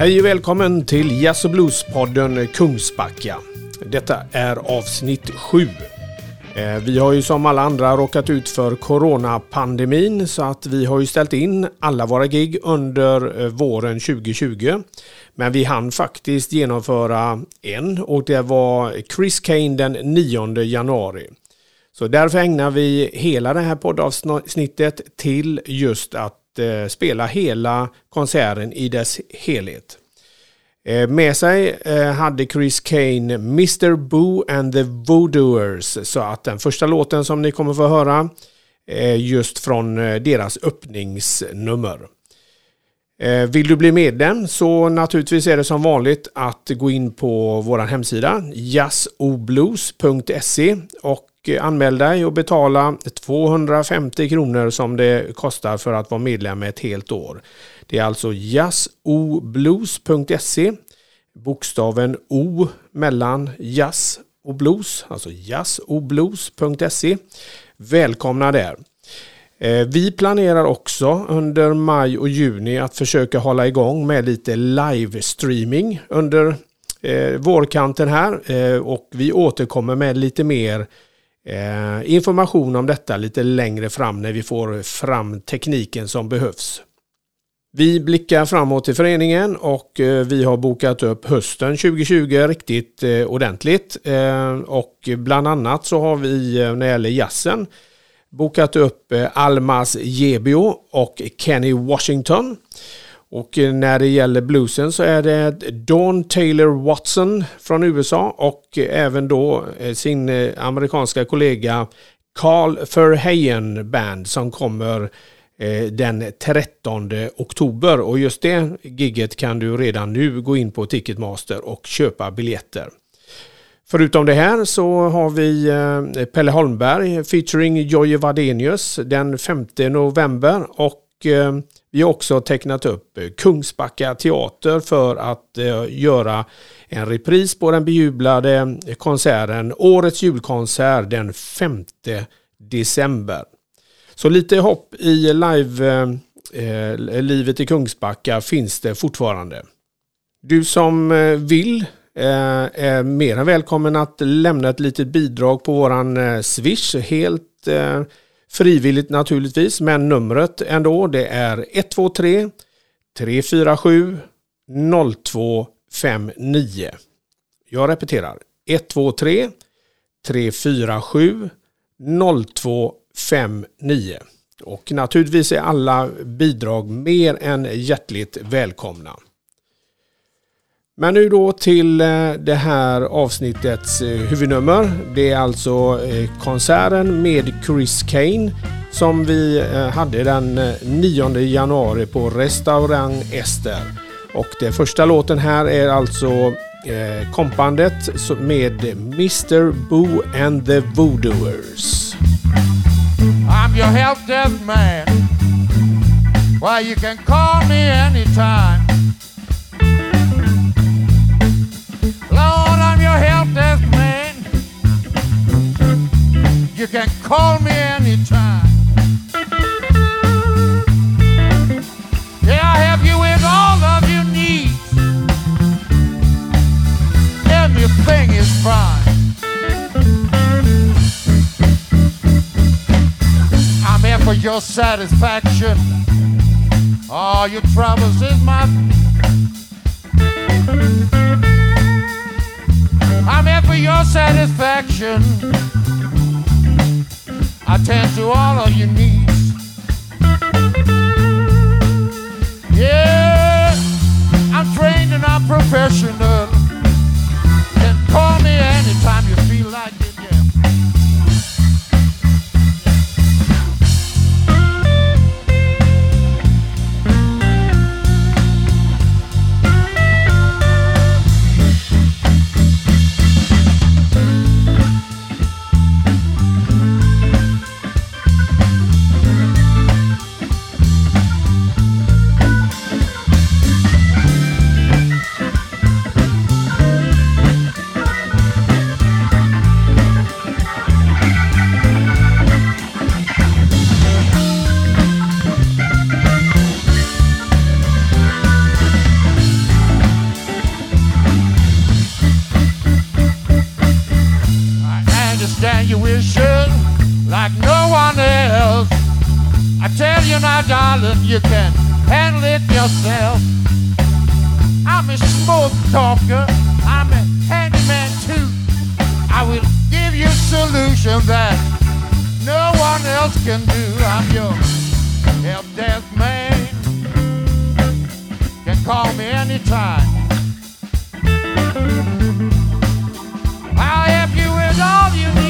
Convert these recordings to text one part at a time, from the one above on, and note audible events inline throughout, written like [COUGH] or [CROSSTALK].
Hej och välkommen till Jazz och Blues-podden Kungsbacka. Detta är avsnitt 7. Eh, vi har ju som alla andra råkat ut för coronapandemin så att vi har ju ställt in alla våra gig under eh, våren 2020. Men vi hann faktiskt genomföra en och det var Chris Kane den 9 januari. Så därför ägnar vi hela det här poddavsnittet till just att eh, spela hela konserten i dess helhet. Eh, med sig eh, hade Chris Kane Mr Boo and the Voodooers. Så att den första låten som ni kommer få höra är just från eh, deras öppningsnummer. Eh, vill du bli medlem så naturligtvis är det som vanligt att gå in på vår hemsida jazzoblues.se och eh, anmäl dig och betala 250 kronor som det kostar för att vara medlem ett helt år. Det är alltså jazzoblues.se Bokstaven O mellan jazz och blues, alltså jazzoblues.se. Välkomna där! Eh, vi planerar också under maj och juni att försöka hålla igång med lite livestreaming under eh, vårkanten här eh, och vi återkommer med lite mer information om detta lite längre fram när vi får fram tekniken som behövs. Vi blickar framåt i föreningen och vi har bokat upp hösten 2020 riktigt ordentligt. Och bland annat så har vi när det gäller jazzen bokat upp eh, Almas Gebio och Kenny Washington. Och eh, när det gäller bluesen så är det Dawn Taylor Watson från USA och eh, även då sin amerikanska kollega Carl Verheyen Band som kommer den 13 oktober. Och just det gigget kan du redan nu gå in på Ticketmaster och köpa biljetter. Förutom det här så har vi eh, Pelle Holmberg featuring Jojje Wadenius den 5 november och eh, vi har också tecknat upp eh, Kungsbacka teater för att göra en repris på den bejublade konserten Årets julkonsert den 5 december. Så lite hopp i live, livet i Kungsbacka finns det fortfarande. Du som vill är mer än välkommen att lämna ett litet bidrag på våran eh, Swish helt Frivilligt naturligtvis, men numret ändå det är 123 347 0259. Jag repeterar 123 347 0259. Och naturligtvis är alla bidrag mer än hjärtligt välkomna. Men nu då till eh, det här avsnittets eh, huvudnummer. Det är alltså eh, konserten med Chris Kane som vi hade den 9 januari på restaurang Ester. Och den första låten här är alltså kompandet med Mr Boo and the Voodooers. I'm your help desk man Why you can call me anytime You can call me anytime. Yeah, I have you with all of your needs. Everything is fine. I'm here for your satisfaction. All your troubles is my. I'm here for your satisfaction attend to all of your needs. Yeah, I'm trained and I'm professional. Then call me anytime you feel like it. Tell you now, darling, you can handle it yourself. I'm a smoke talker, I'm a handyman too. I will give you a solution that no one else can do. I'm your help desk man. Can call me anytime. I'll help you with all you need.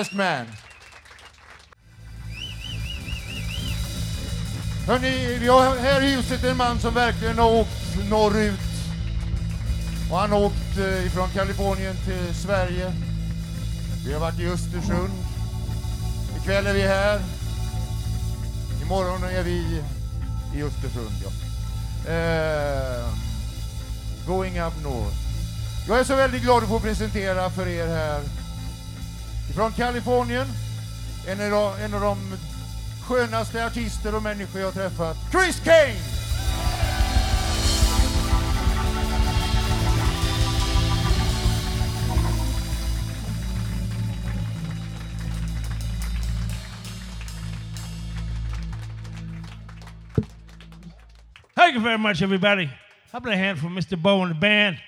Helpdesk man. Hörrni, vi har här i huset en man som verkligen har åkt norrut. Och han har åkt eh, ifrån Kalifornien till Sverige. Vi har varit i Östersund. Ikväll är vi här. Imorgon är vi i Östersund, ja. Uh, going up north. Jag är så väldigt glad att få presentera för er här ifrån Kalifornien, en av, en av de skönaste artister och människor jag träffat, Chris Cain! Thank you very much, everybody. How about a hand for Mr. Bow and the band?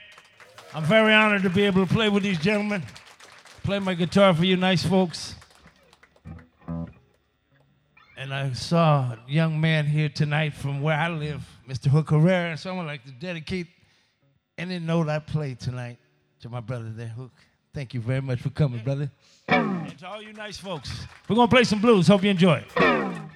I'm very honored to be able to play with these gentlemen, play my guitar for you nice folks. And I saw a young man here tonight from where I live, Mr. Hook Herrera, and someone like to dedicate any note I play tonight to my brother there, Hook. Thank you very much for coming, brother. And to all you nice folks. We're going to play some blues. Hope you enjoy. I've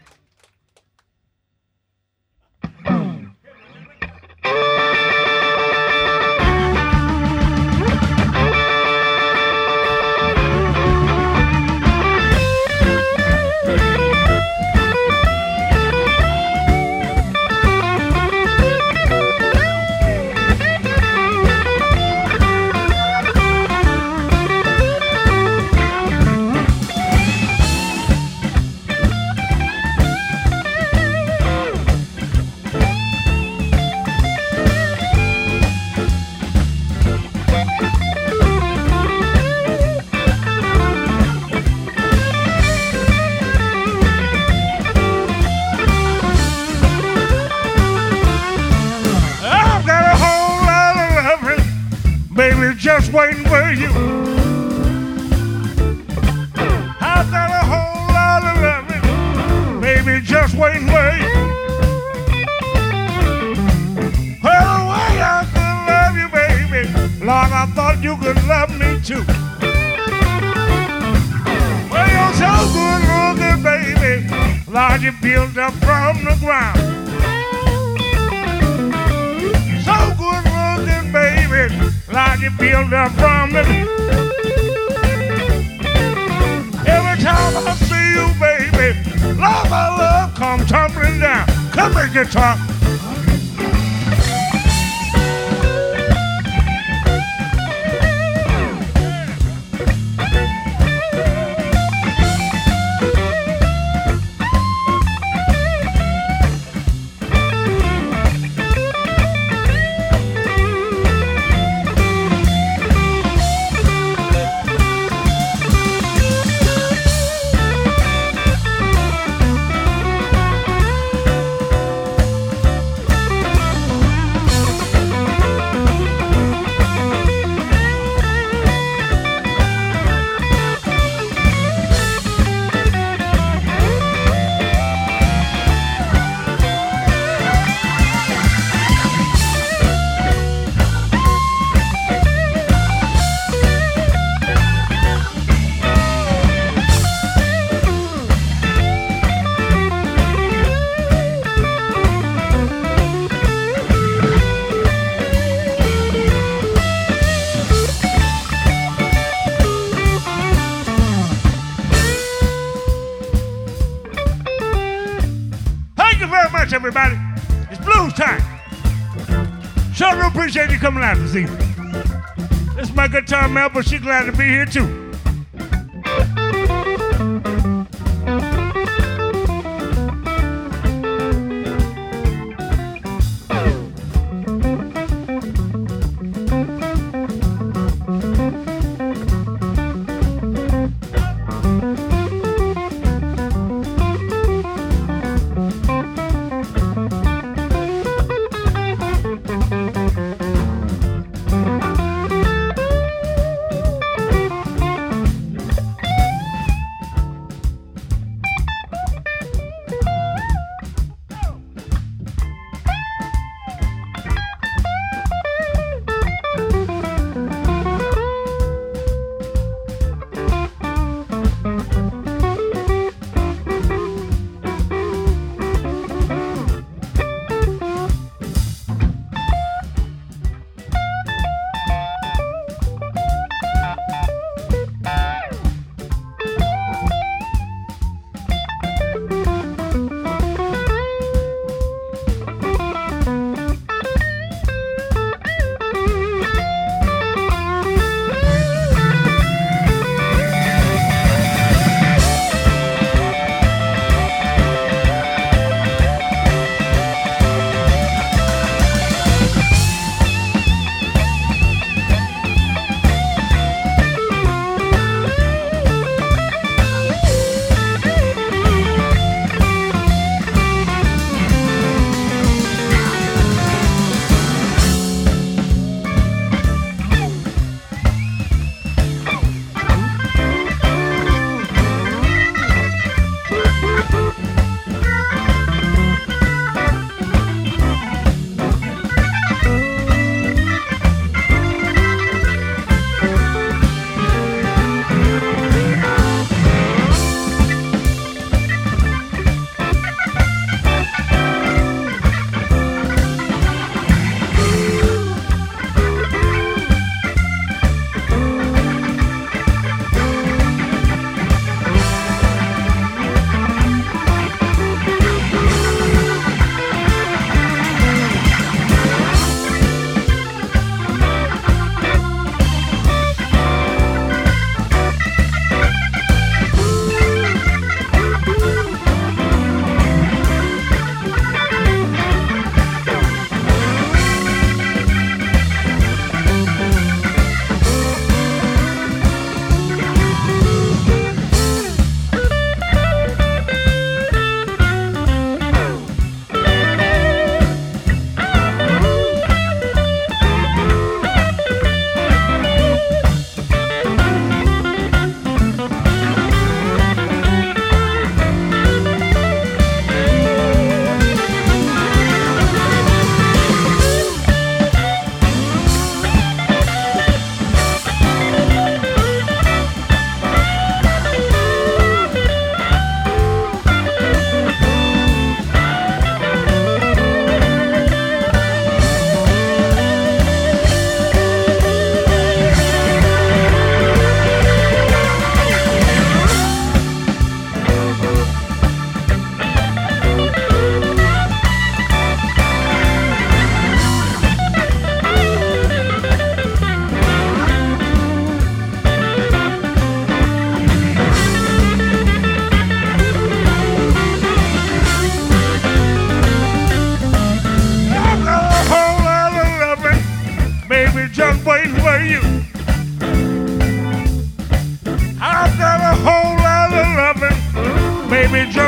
waiting for you. I've got a whole lot of loving, baby, just waiting for you. Well, the way I could love you, baby, Lord, I thought you could love me too. Well, you're so good looking, baby, Lord, you built up from the ground. You feel the promise. Every time I see you, baby, love, my love come tumbling down. Come here, guitar. Appreciate you coming out this evening. This is my guitar Mel, but she's glad to be here too.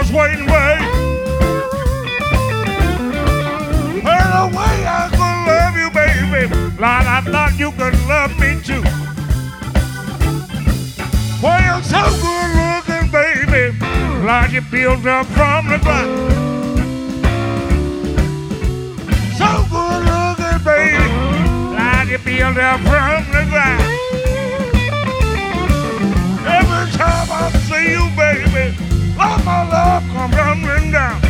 just wait and wait. There's a way I could love you, baby. Lord, I thought you could love me too. Well, you're so good looking, baby. Lord, you built up from the ground. So good looking, baby. Lord, you built up from the ground. Every time I see you, baby. Lord, my love come rumbling down.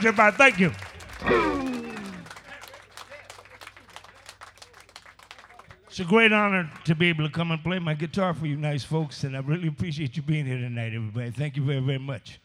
Thank you. It's a great honor to be able to come and play my guitar for you nice folks, and I really appreciate you being here tonight, everybody. Thank you very, very much.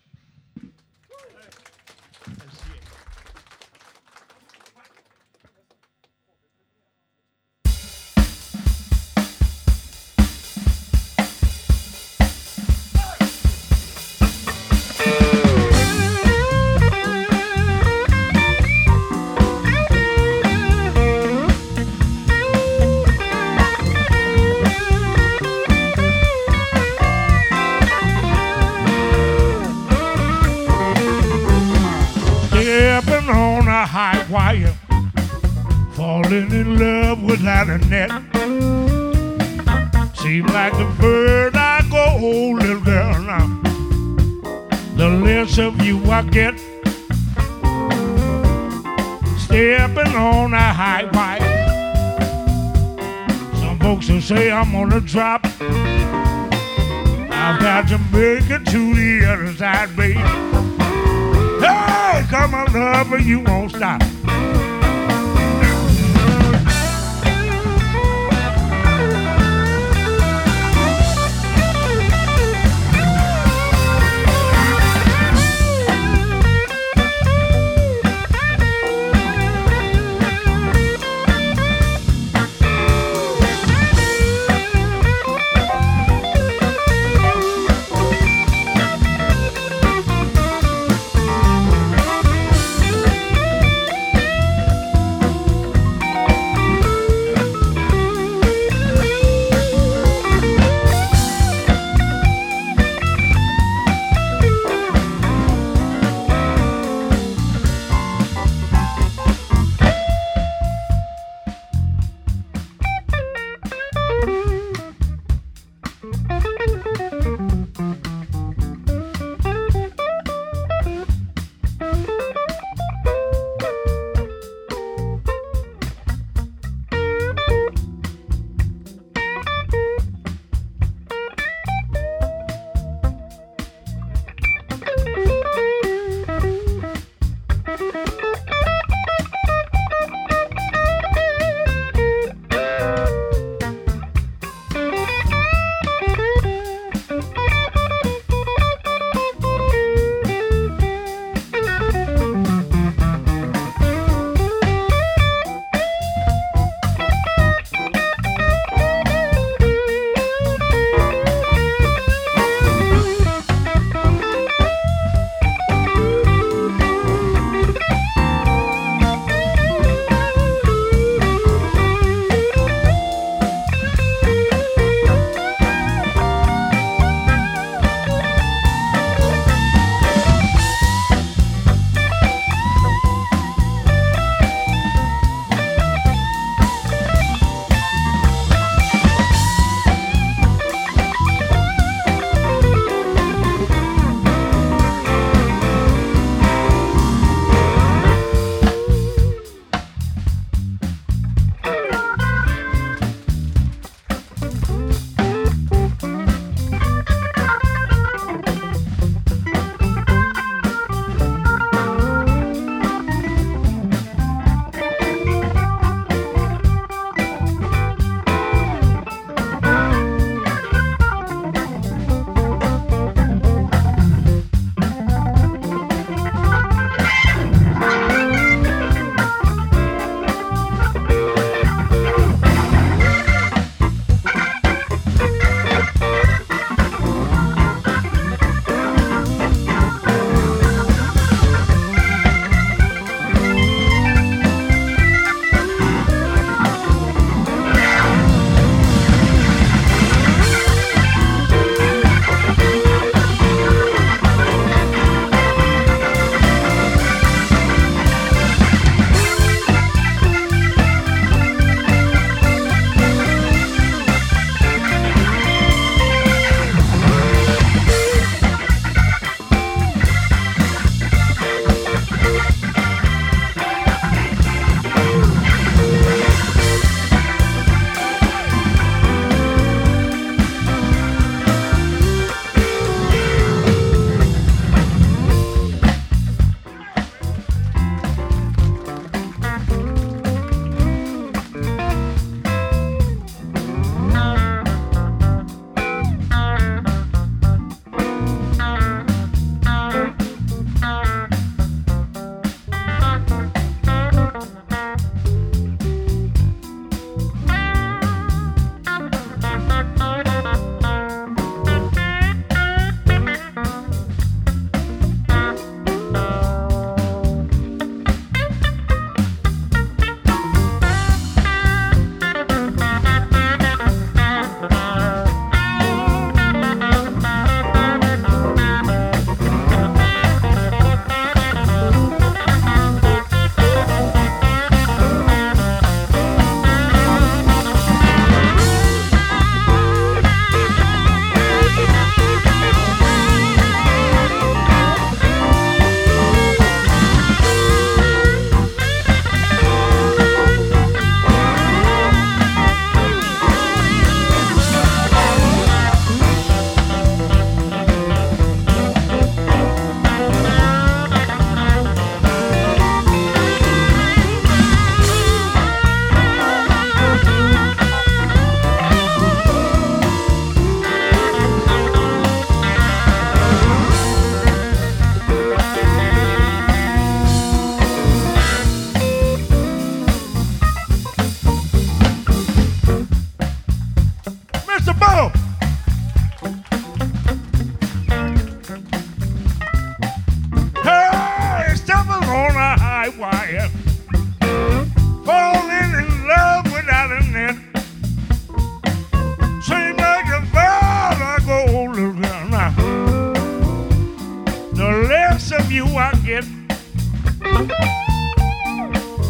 Wire, falling in love without a net. Seem like the bird I go, little girl, now. The less of you I get. Stepping on a high wire. Some folks will say I'm gonna drop. I've got to make it to the other side, baby. Come on, lover, you won't stop.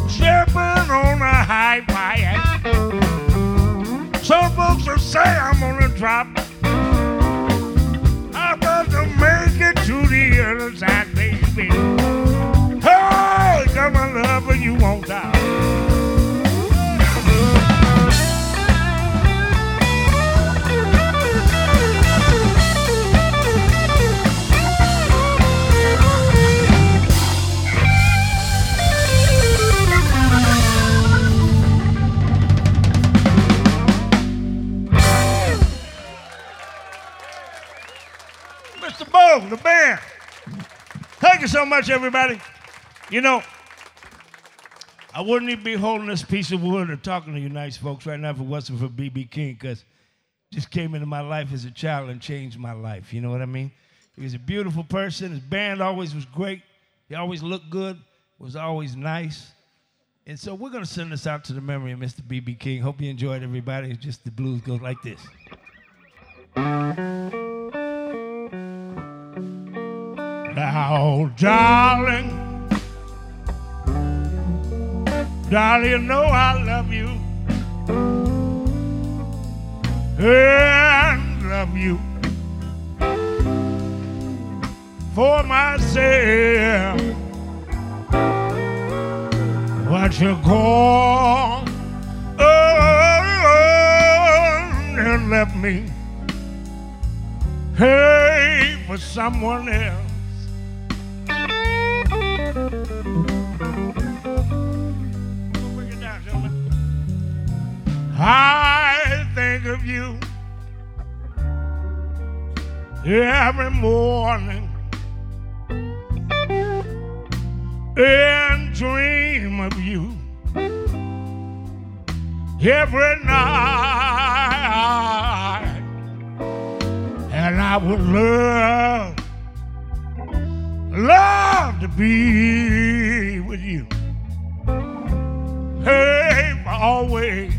Stepping on a high wire. Some folks will say I'm gonna drop. I'm about to make it to the other side, baby. Oh, got my love and you won't die. The band. Thank you so much, everybody. You know, I wouldn't even be holding this piece of wood or talking to you nice folks right now if it wasn't for B.B. King, because just came into my life as a child and changed my life. You know what I mean? He was a beautiful person. His band always was great. He always looked good, was always nice. And so we're going to send this out to the memory of Mr. B.B. King. Hope you enjoyed everybody. It's just the blues goes like this. Now, darling, darling, you know I love you and love you for myself. What you call and left me hey for someone else. I think of you every morning and dream of you every night. And I would love, love to be with you. Hey, always.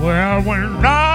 Well, when I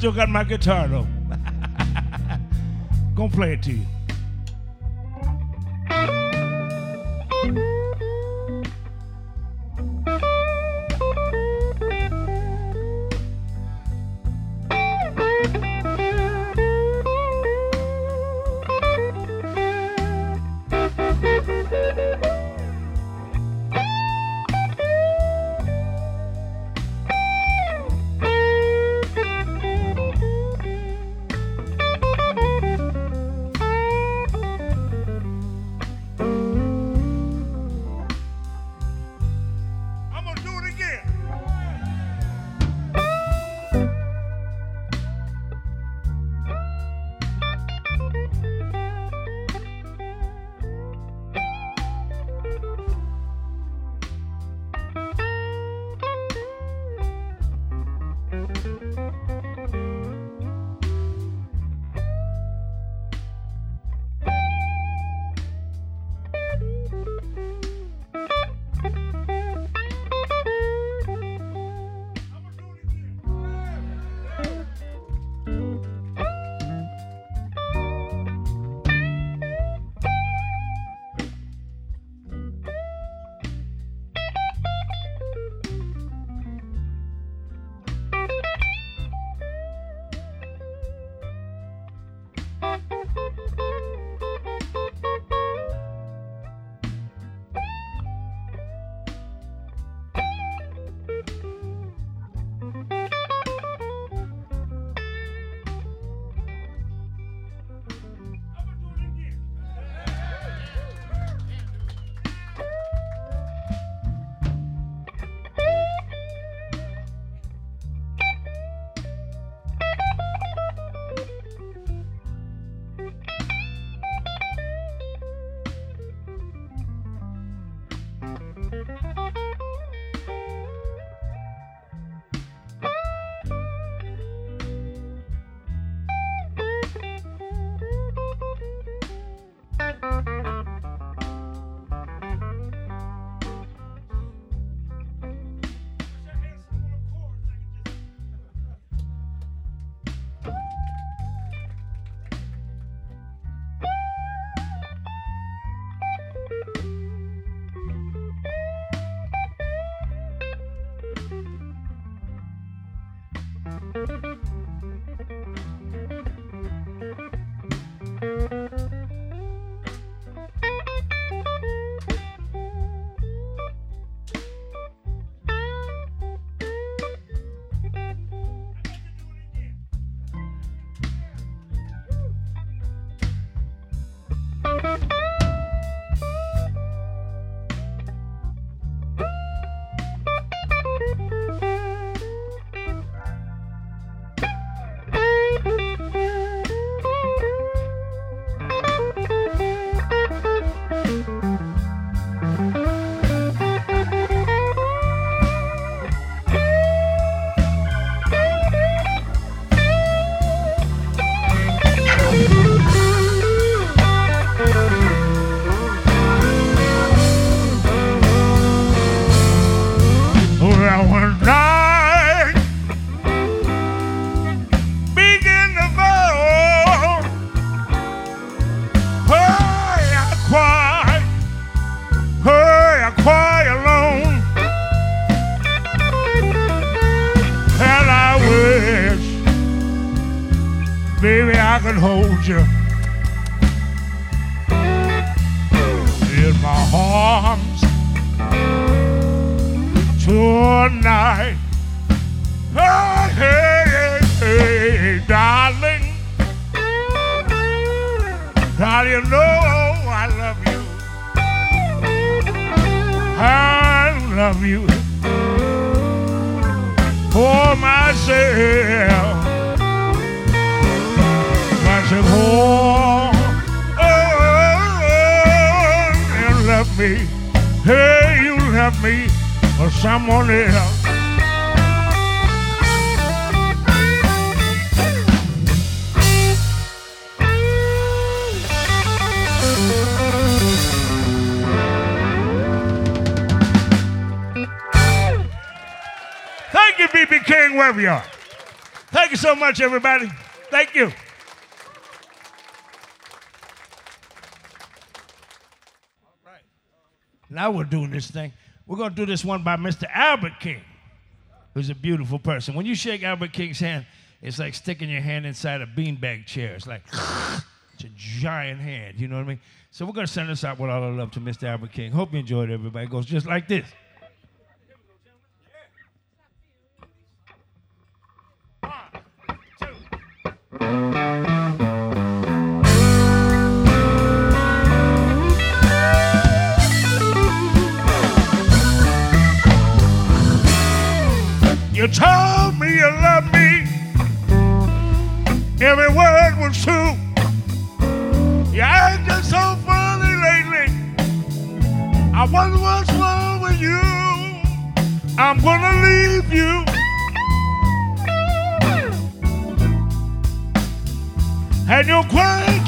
still got my guitar though. [LAUGHS] Gonna play it to you. I could hold you in my arms tonight. Hey, hey, hey, hey, darling. Now you know I love you. I love you for myself. Myself, oh, oh, oh, you love me. Hey, you love me for someone else. Thank you, BB King, wherever you are. Thank you so much, everybody. Thank you. Now we're doing this thing. We're going to do this one by Mr. Albert King, who's a beautiful person. When you shake Albert King's hand, it's like sticking your hand inside a beanbag chair. It's like, [LAUGHS] it's a giant hand, you know what I mean? So we're going to send this out with all our love to Mr. Albert King. Hope you enjoyed it, everybody. It goes just like this. One, two. You told me you loved me. Every word was true. You acting so funny lately. I wonder what's wrong with you. I'm gonna leave you. And your crying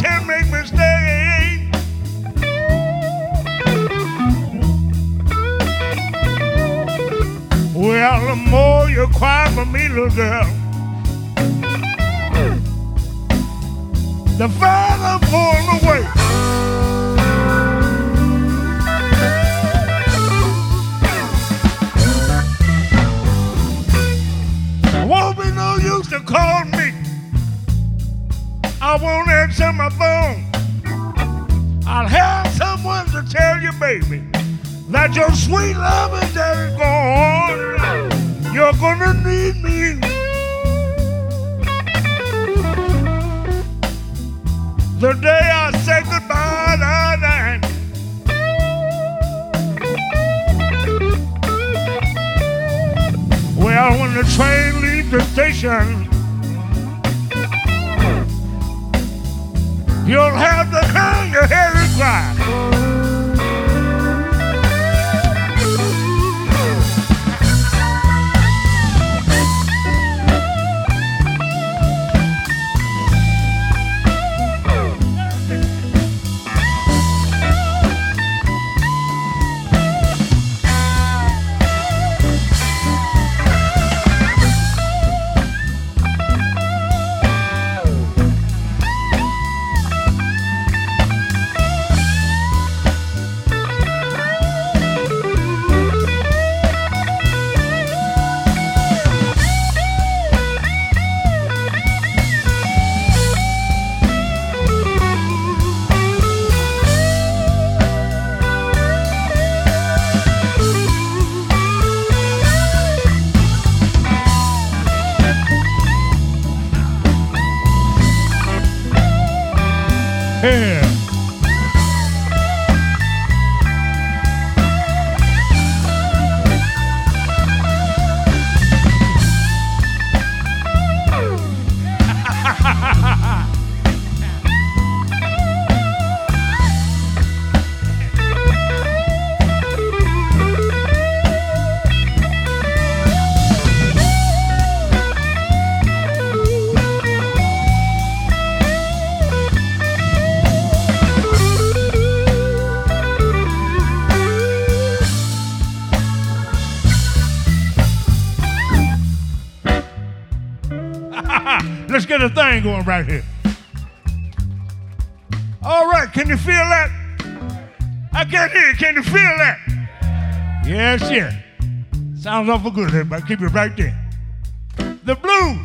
Well, the more you cry for me, little girl, the farther I'm pulling away. Won't be no use to call me. I won't answer my phone. I'll have someone to tell you, baby, that your sweet love is gone. You're gonna need me. The day I say goodbye, night. Well, when the train leaves the station, you'll have to hang your head and cry. Going right here. All right, can you feel that? I can't hear. Can you feel that? Yes, yeah. Sounds awful good, everybody. Keep it right there. The blues.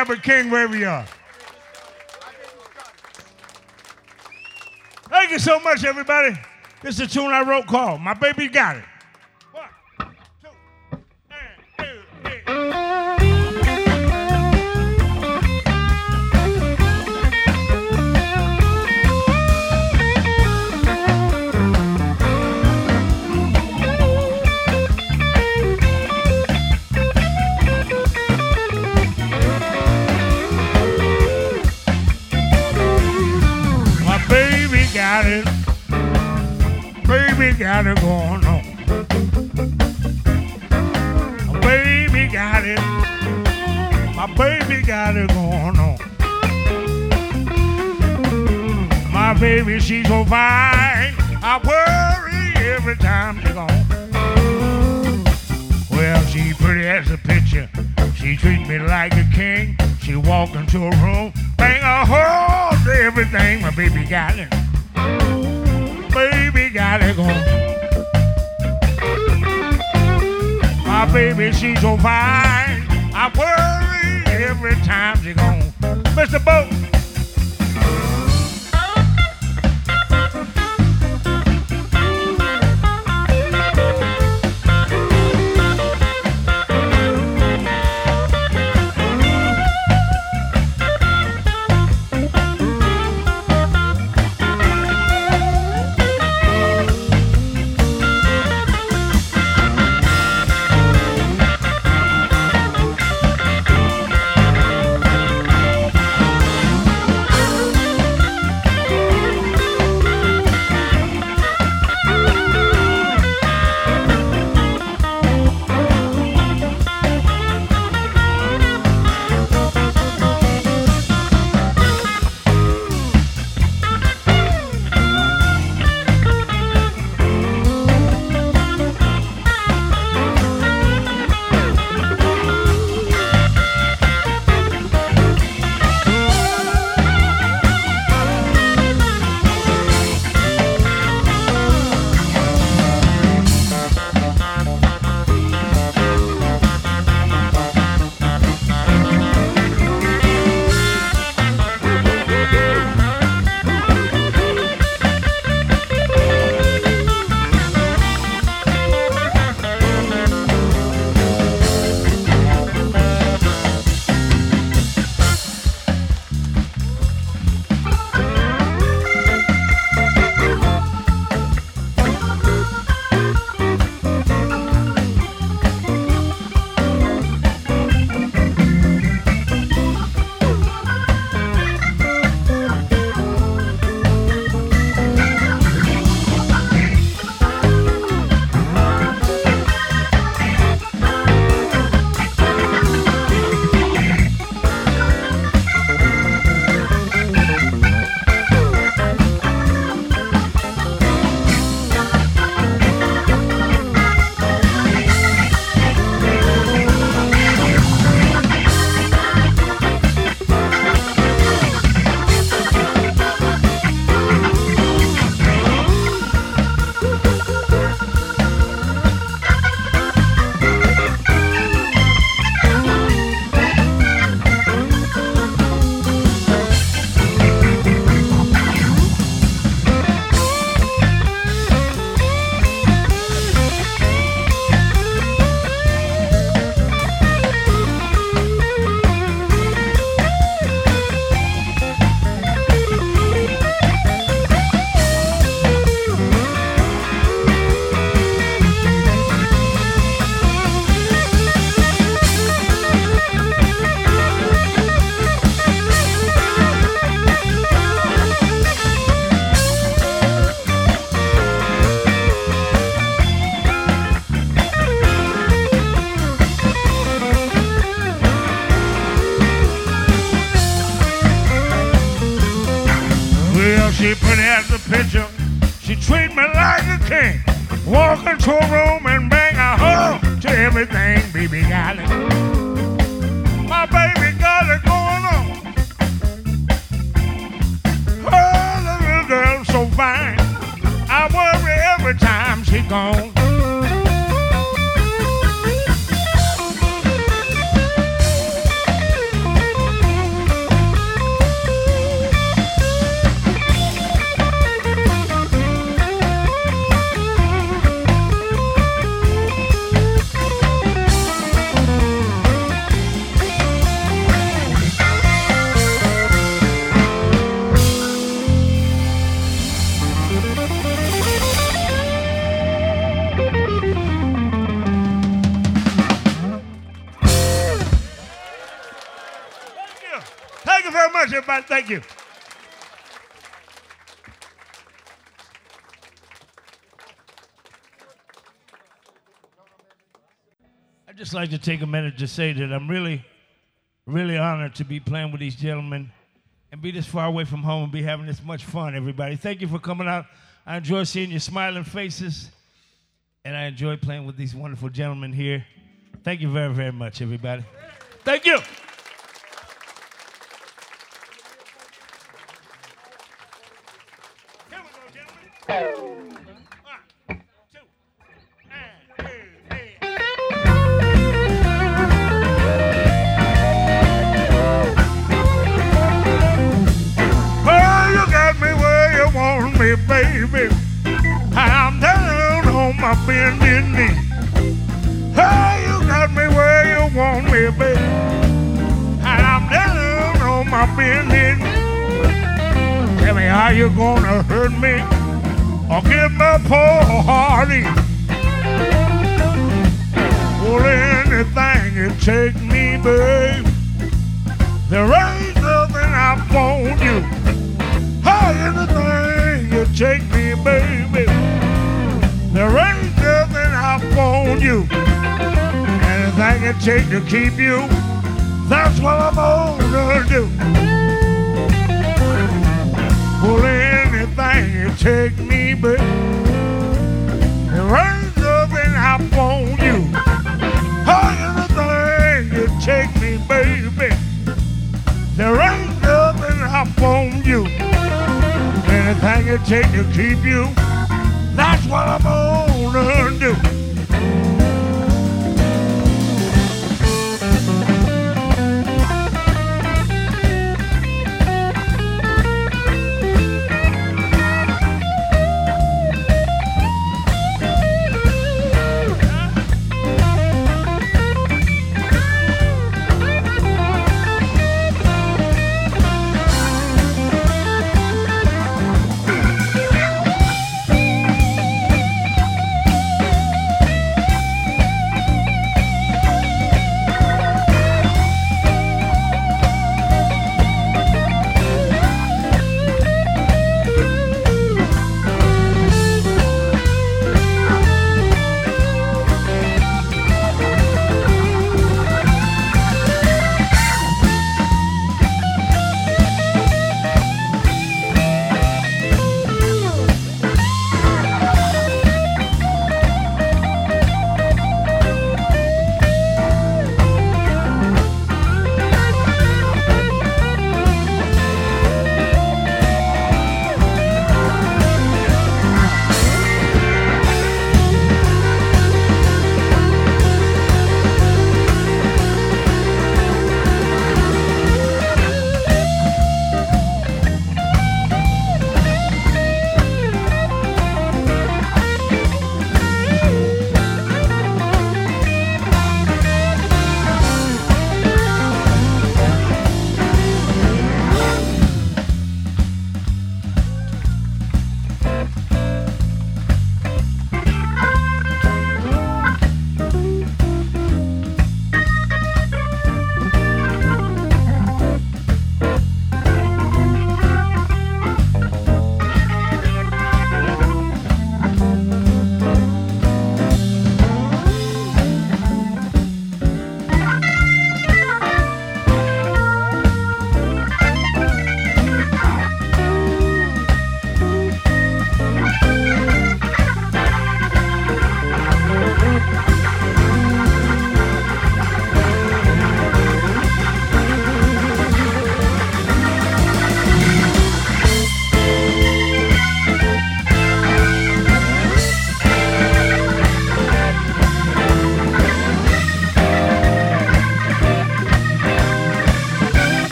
Albert King, wherever you are. Thank you so much, everybody. This is a tune I wrote called My Baby Got It. Going on. My baby, she's so fine. I worry every time she gone. Well, she pretty as a picture. She treat me like a king. She walk into a room, bang a hole to everything. My baby got it. Baby got it going. My baby, she's so fine. I worry every time she gone. Mr. Boat. Like to take a minute to say that I'm really, really honored to be playing with these gentlemen and be this far away from home and be having this much fun, everybody. Thank you for coming out. I enjoy seeing your smiling faces, and I enjoy playing with these wonderful gentlemen here. Thank you very, very much, everybody. Thank you. How you gonna hurt me or give my poor hearty. Well, anything you take me, babe. There ain't nothing I won't do. Hey, anything you take me, baby. There ain't nothing I won't do. Anything it take to keep you, that's what I'm gonna do. Well, anything you take me, baby. There ain't nothing I won't do. Anything you take me, baby. There ain't nothing I won't do. Anything it take to keep you, that's what I'm gonna do.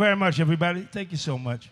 very much, everybody. Thank you so much.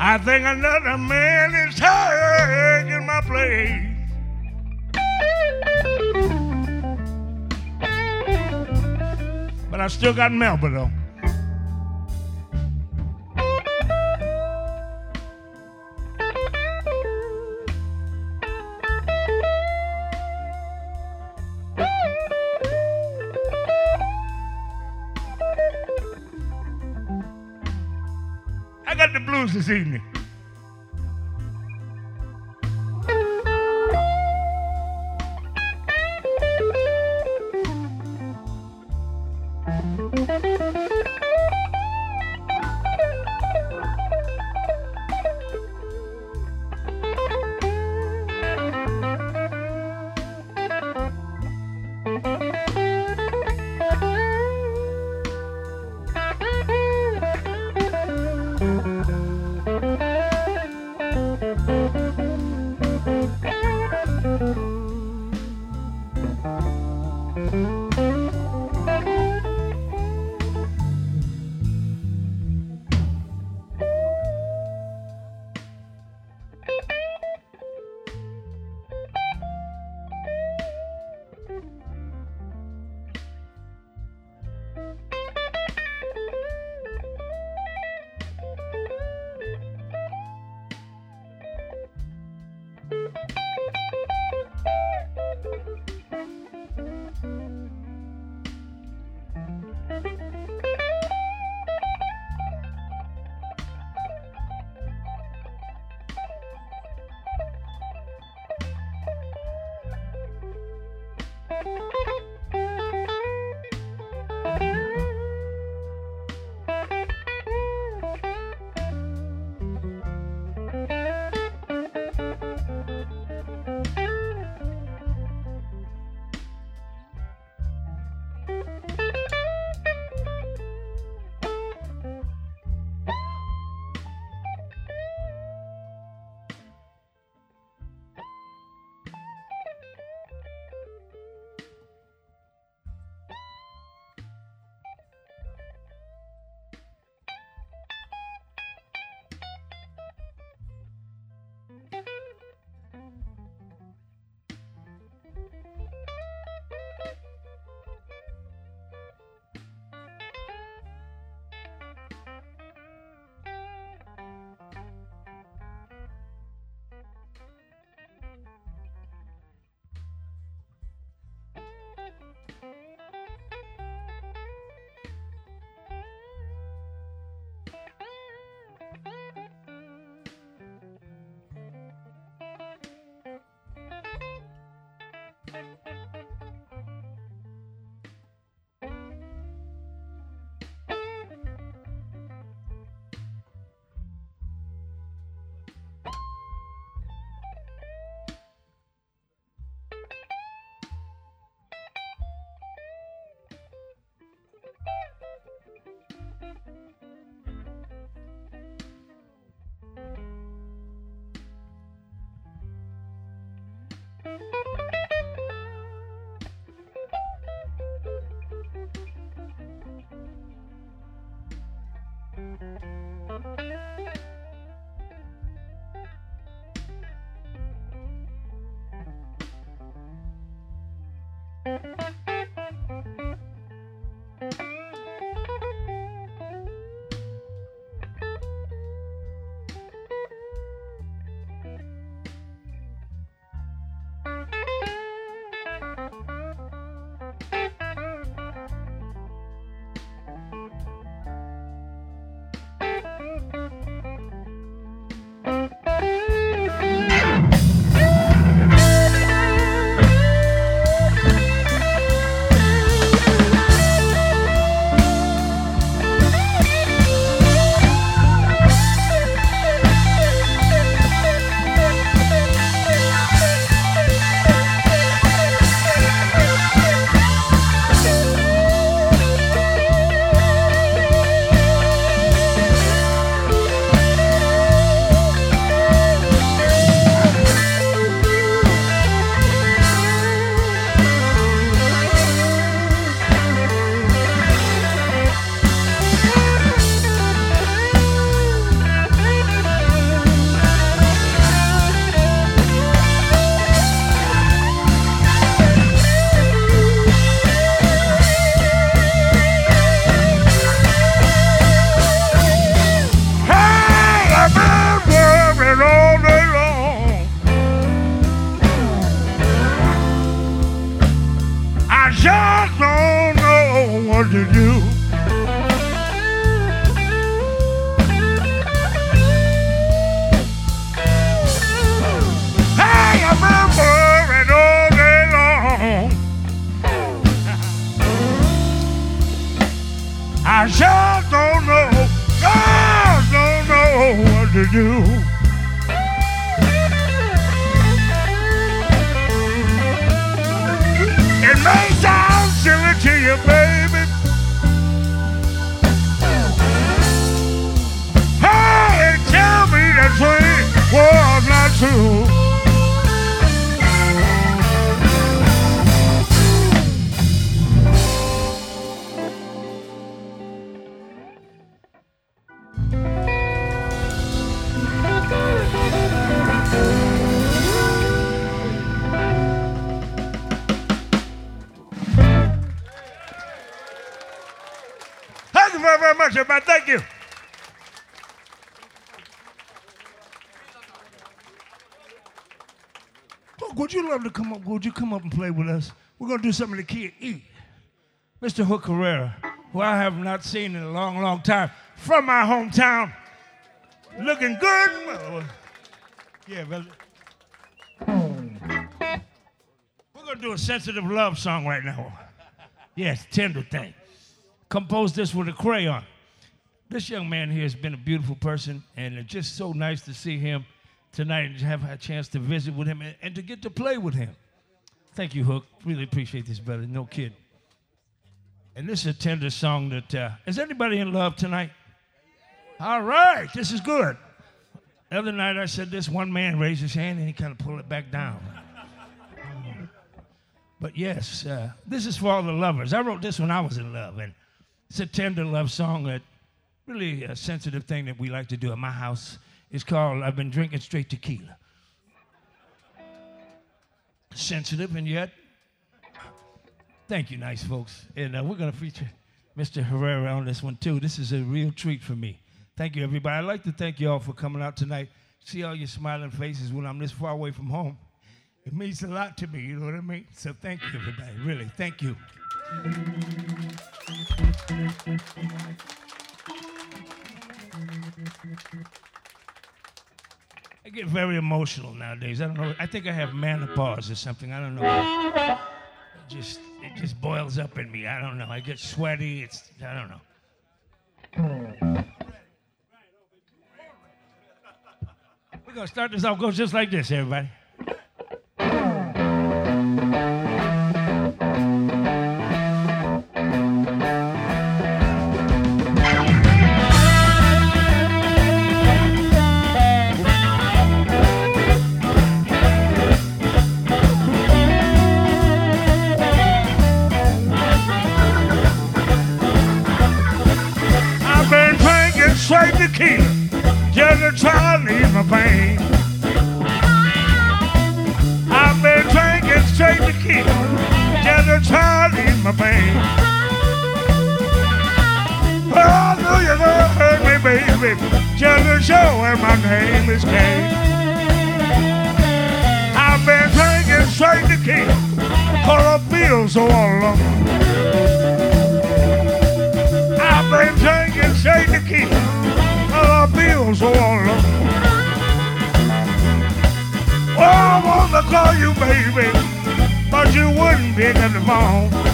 I think another man is taking my place. But I still got Melba though. evening. Hey, to do. To come up? Would you come up and play with us? We're gonna do something the kid eat. Mr. Hook Herrera, who I have not seen in a long, long time, from my hometown, looking good. Well, Yeah, brother. We're gonna do a sensitive love song right now. Yes, tender thing. Composed this with a crayon. This young man here has been a beautiful person, and it's just so nice to see him tonight and have a chance to visit with him and, and to get to play with him. Thank you, Hook. Really appreciate this, brother. No kid. And this is a tender song that uh, is anybody in love tonight? All right, this is good. The other night I said this, one man raised his hand and he kind of pulled it back down. But yes, uh, this is for all the lovers. I wrote this when I was in love, and it's a tender love song that really a sensitive thing that we like to do at my house. It's called I've Been Drinking Straight Tequila. Sensitive and yet, thank you, nice folks. And uh, we're going to feature Mr. Herrera on this one too. This is a real treat for me. Thank you, everybody. I'd like to thank you all for coming out tonight. See all your smiling faces when I'm this far away from home. It means a lot to me, you know what I mean? So thank you, everybody. Really, thank you. I get very emotional nowadays. I don't know. I think I have menopause or something. I don't know. It just it just boils up in me. I don't know. I get sweaty. It's I don't know. We're gonna start this off. Goes just like this, everybody. Just to try to leave my pain. I've been drinking straight tequila just to try to leave my pain. Oh, I knew you gonna hurt me, baby, just to show where my name is Cain. I've been drinking straight tequila, cause I feel so alone. I've been drinking straight tequila, but Feel so all. Oh, I to call you baby, but you wouldn't pick up the phone.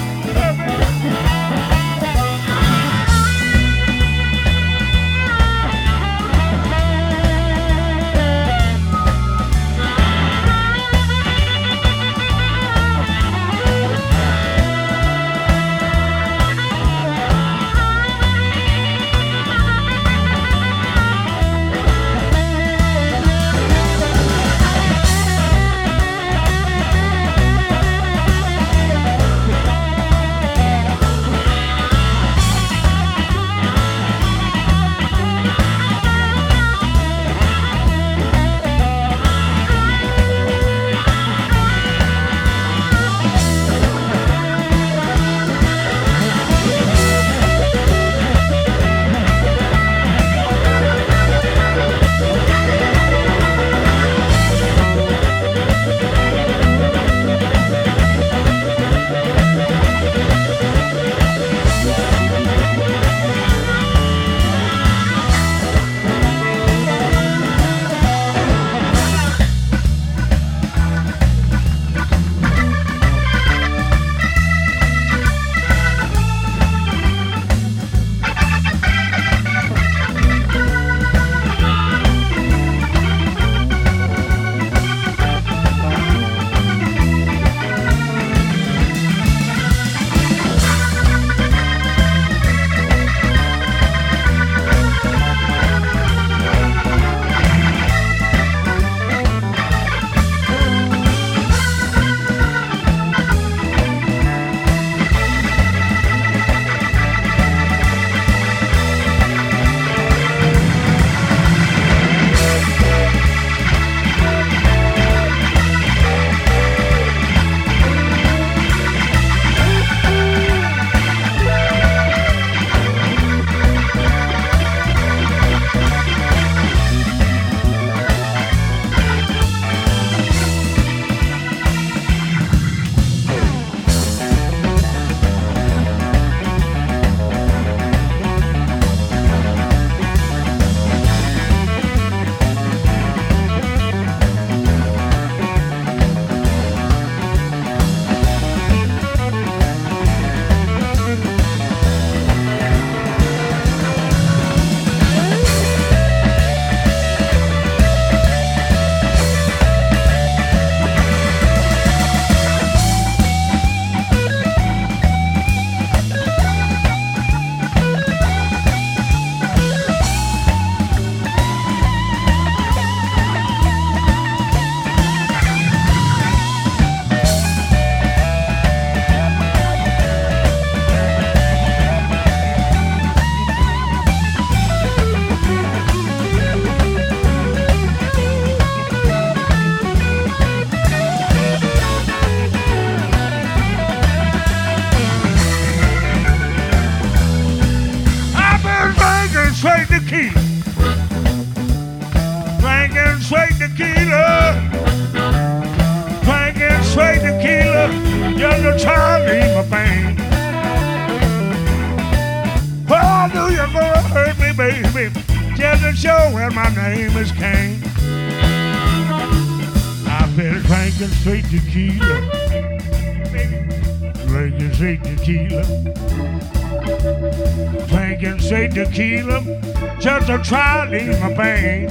Try to ease my pain.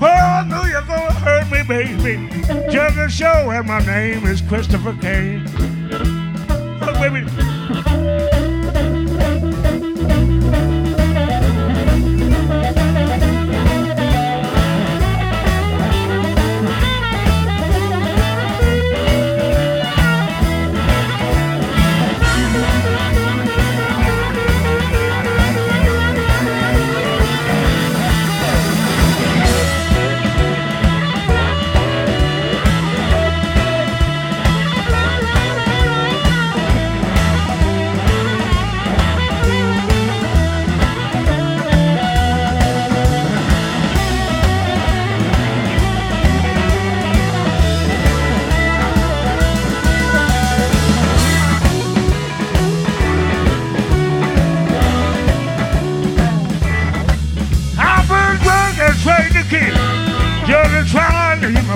Well, I knew you're gonna hurt me, baby. Just to show that my name is Christopher Cain. Look, baby.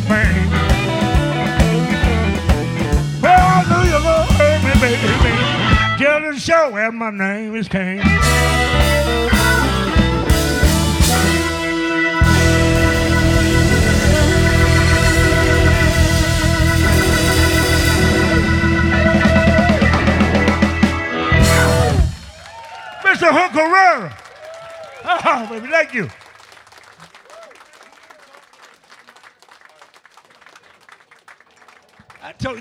Pain. Well, I knew you were me, baby, just to show that my name is Cain. Mr. Hook Herrera. Oh, baby, thank you.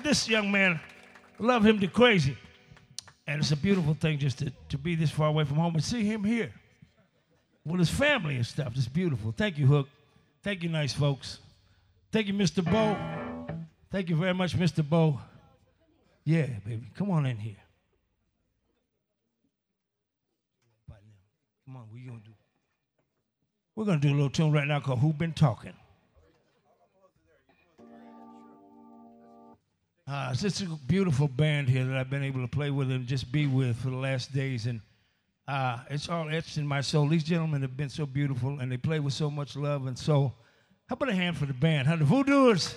This young man, love him to crazy. And it's a beautiful thing just to, to be this far away from home and see him here with his family and stuff. It's beautiful. Thank you, Hook. Thank you, nice folks. Thank you, Mr. Bo. Thank you very much, Mr. Bo. Yeah, baby. Come on in here. Come on, you gonna do? We're gonna do a little tune right now called Who Been Talking. Uh, it's just a beautiful band here that I've been able to play with and just be with for the last days, and uh, it's all etched in my soul. These gentlemen have been so beautiful, and they play with so much love and soul. How about a hand for the band, huh? The Voodooers,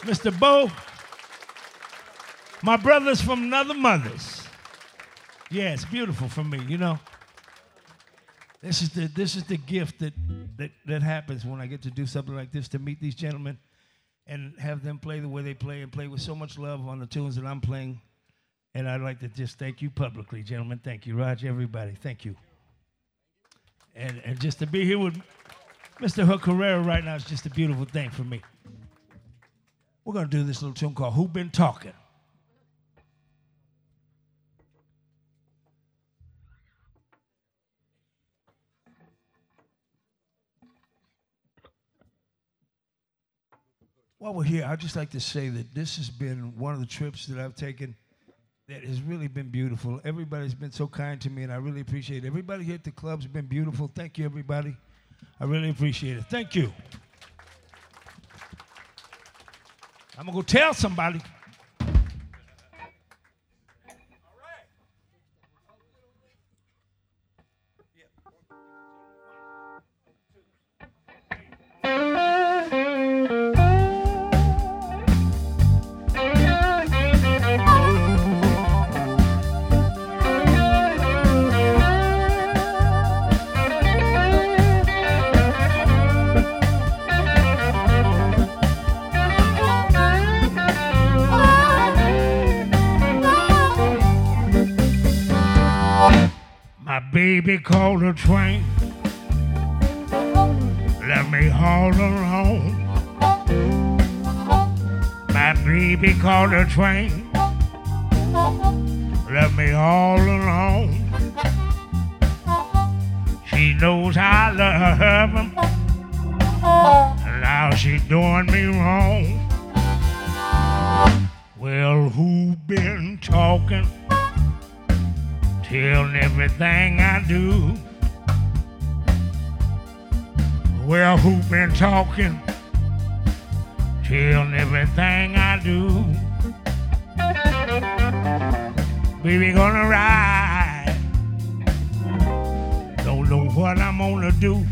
Mr. Bo, my brothers from another mothers. Yeah, it's beautiful for me, you know. This is the this is the gift that, that that happens when I get to do something like this to meet these gentlemen and have them play the way they play and play with so much love on the tunes that I'm playing. And I'd like to just thank you publicly, gentlemen. Thank you, Roger, everybody. Thank you. And and just to be here with Mr. Hook Herrera right now is just a beautiful thing for me. We're gonna do this little tune called Who Been Talking. While we're here, I'd just like to say that this has been one of the trips that I've taken that has really been beautiful. Everybody's been so kind to me, and I really appreciate it. Everybody here at the club's been beautiful. Thank you, everybody. I really appreciate it. Thank you. I'm gonna go tell somebody. Called a train. Left me all alone. My baby called a train. Left me all alone. She knows I love him. Now she doing me wrong. Well, who been talking? Telling everything I do. Well, who been talking? Telling everything I do. Baby, gonna ride Don't know what I'm gonna do.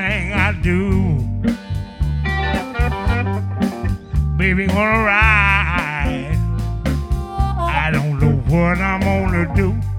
Everything I do. Baby, wanna ride. I don't know what I'm gonna do.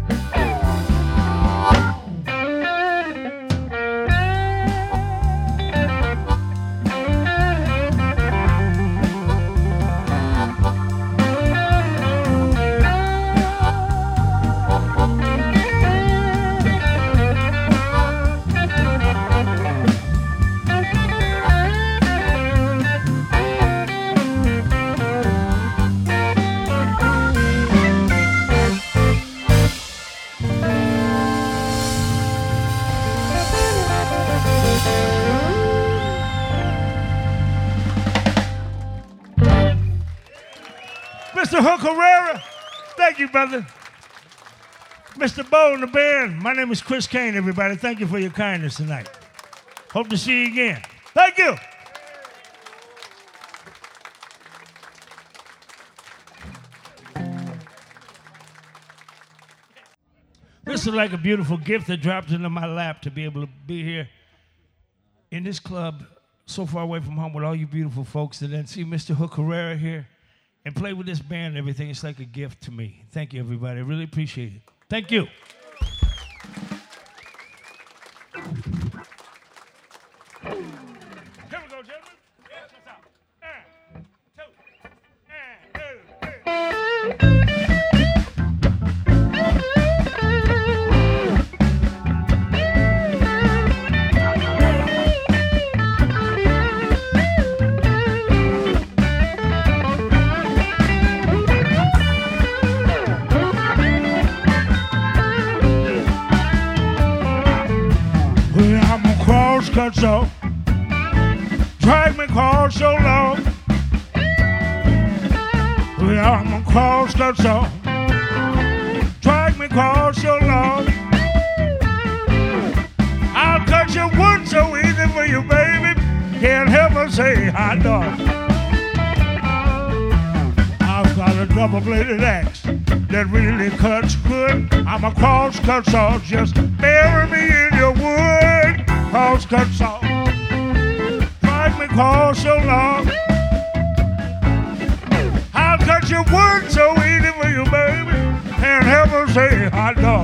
Herrera. Thank you, brother. Mr. Bo and the band. My name is Chris Cain, everybody. Thank you for your kindness tonight. Hope to see you again. Thank you. This is like a beautiful gift that dropped into my lap to be able to be here in this club so far away from home with all you beautiful folks and then see Mr. Hook Herrera here and play with this band and everything. It's like a gift to me. Thank you, everybody. I really appreciate it. Thank you. Me cross so long. Yeah, I'm a cross cut so. Drag me cross so long. I'll cut your wood so easy for you, baby. Can't help but say hot dog. I've got a double-bladed axe that really cuts good. I'm a cross-cut saw, just bury me in your wood. Cross-cut saw, cross so long. I'll cut your wood so easy for you, baby. Help but say hot dog.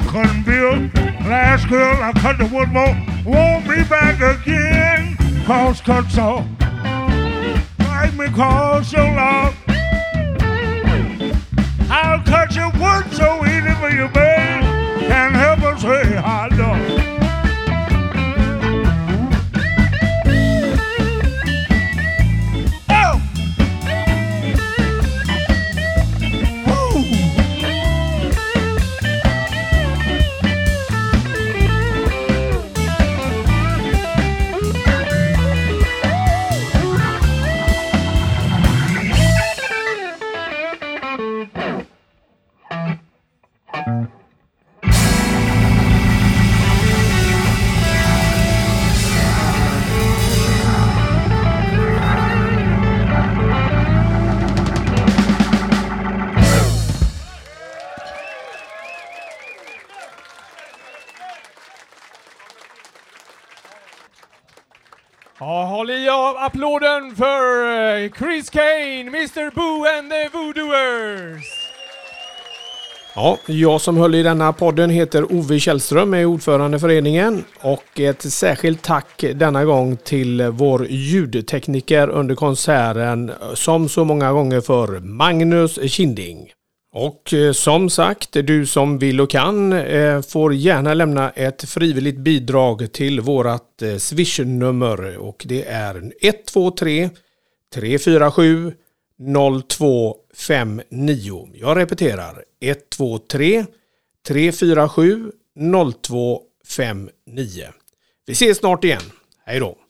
Couldn't build. Last girl I cut the wood more. Won't be back again. Cross cut saw. Make me cross your love. Chris Kane, Mr Boo and the Voodooers! Ja, jag som höll i denna podden heter Ove Källström, är ordförande i föreningen och ett särskilt tack denna gång till vår ljudtekniker under konserten som så många gånger för Magnus Kinding. Och eh, som sagt, du som vill och kan eh, får gärna lämna ett frivilligt bidrag till vårat eh, swishnummer och det är 123 347 0259. Jag repeterar 123 347 0259. Vi ses snart igen. Hej då!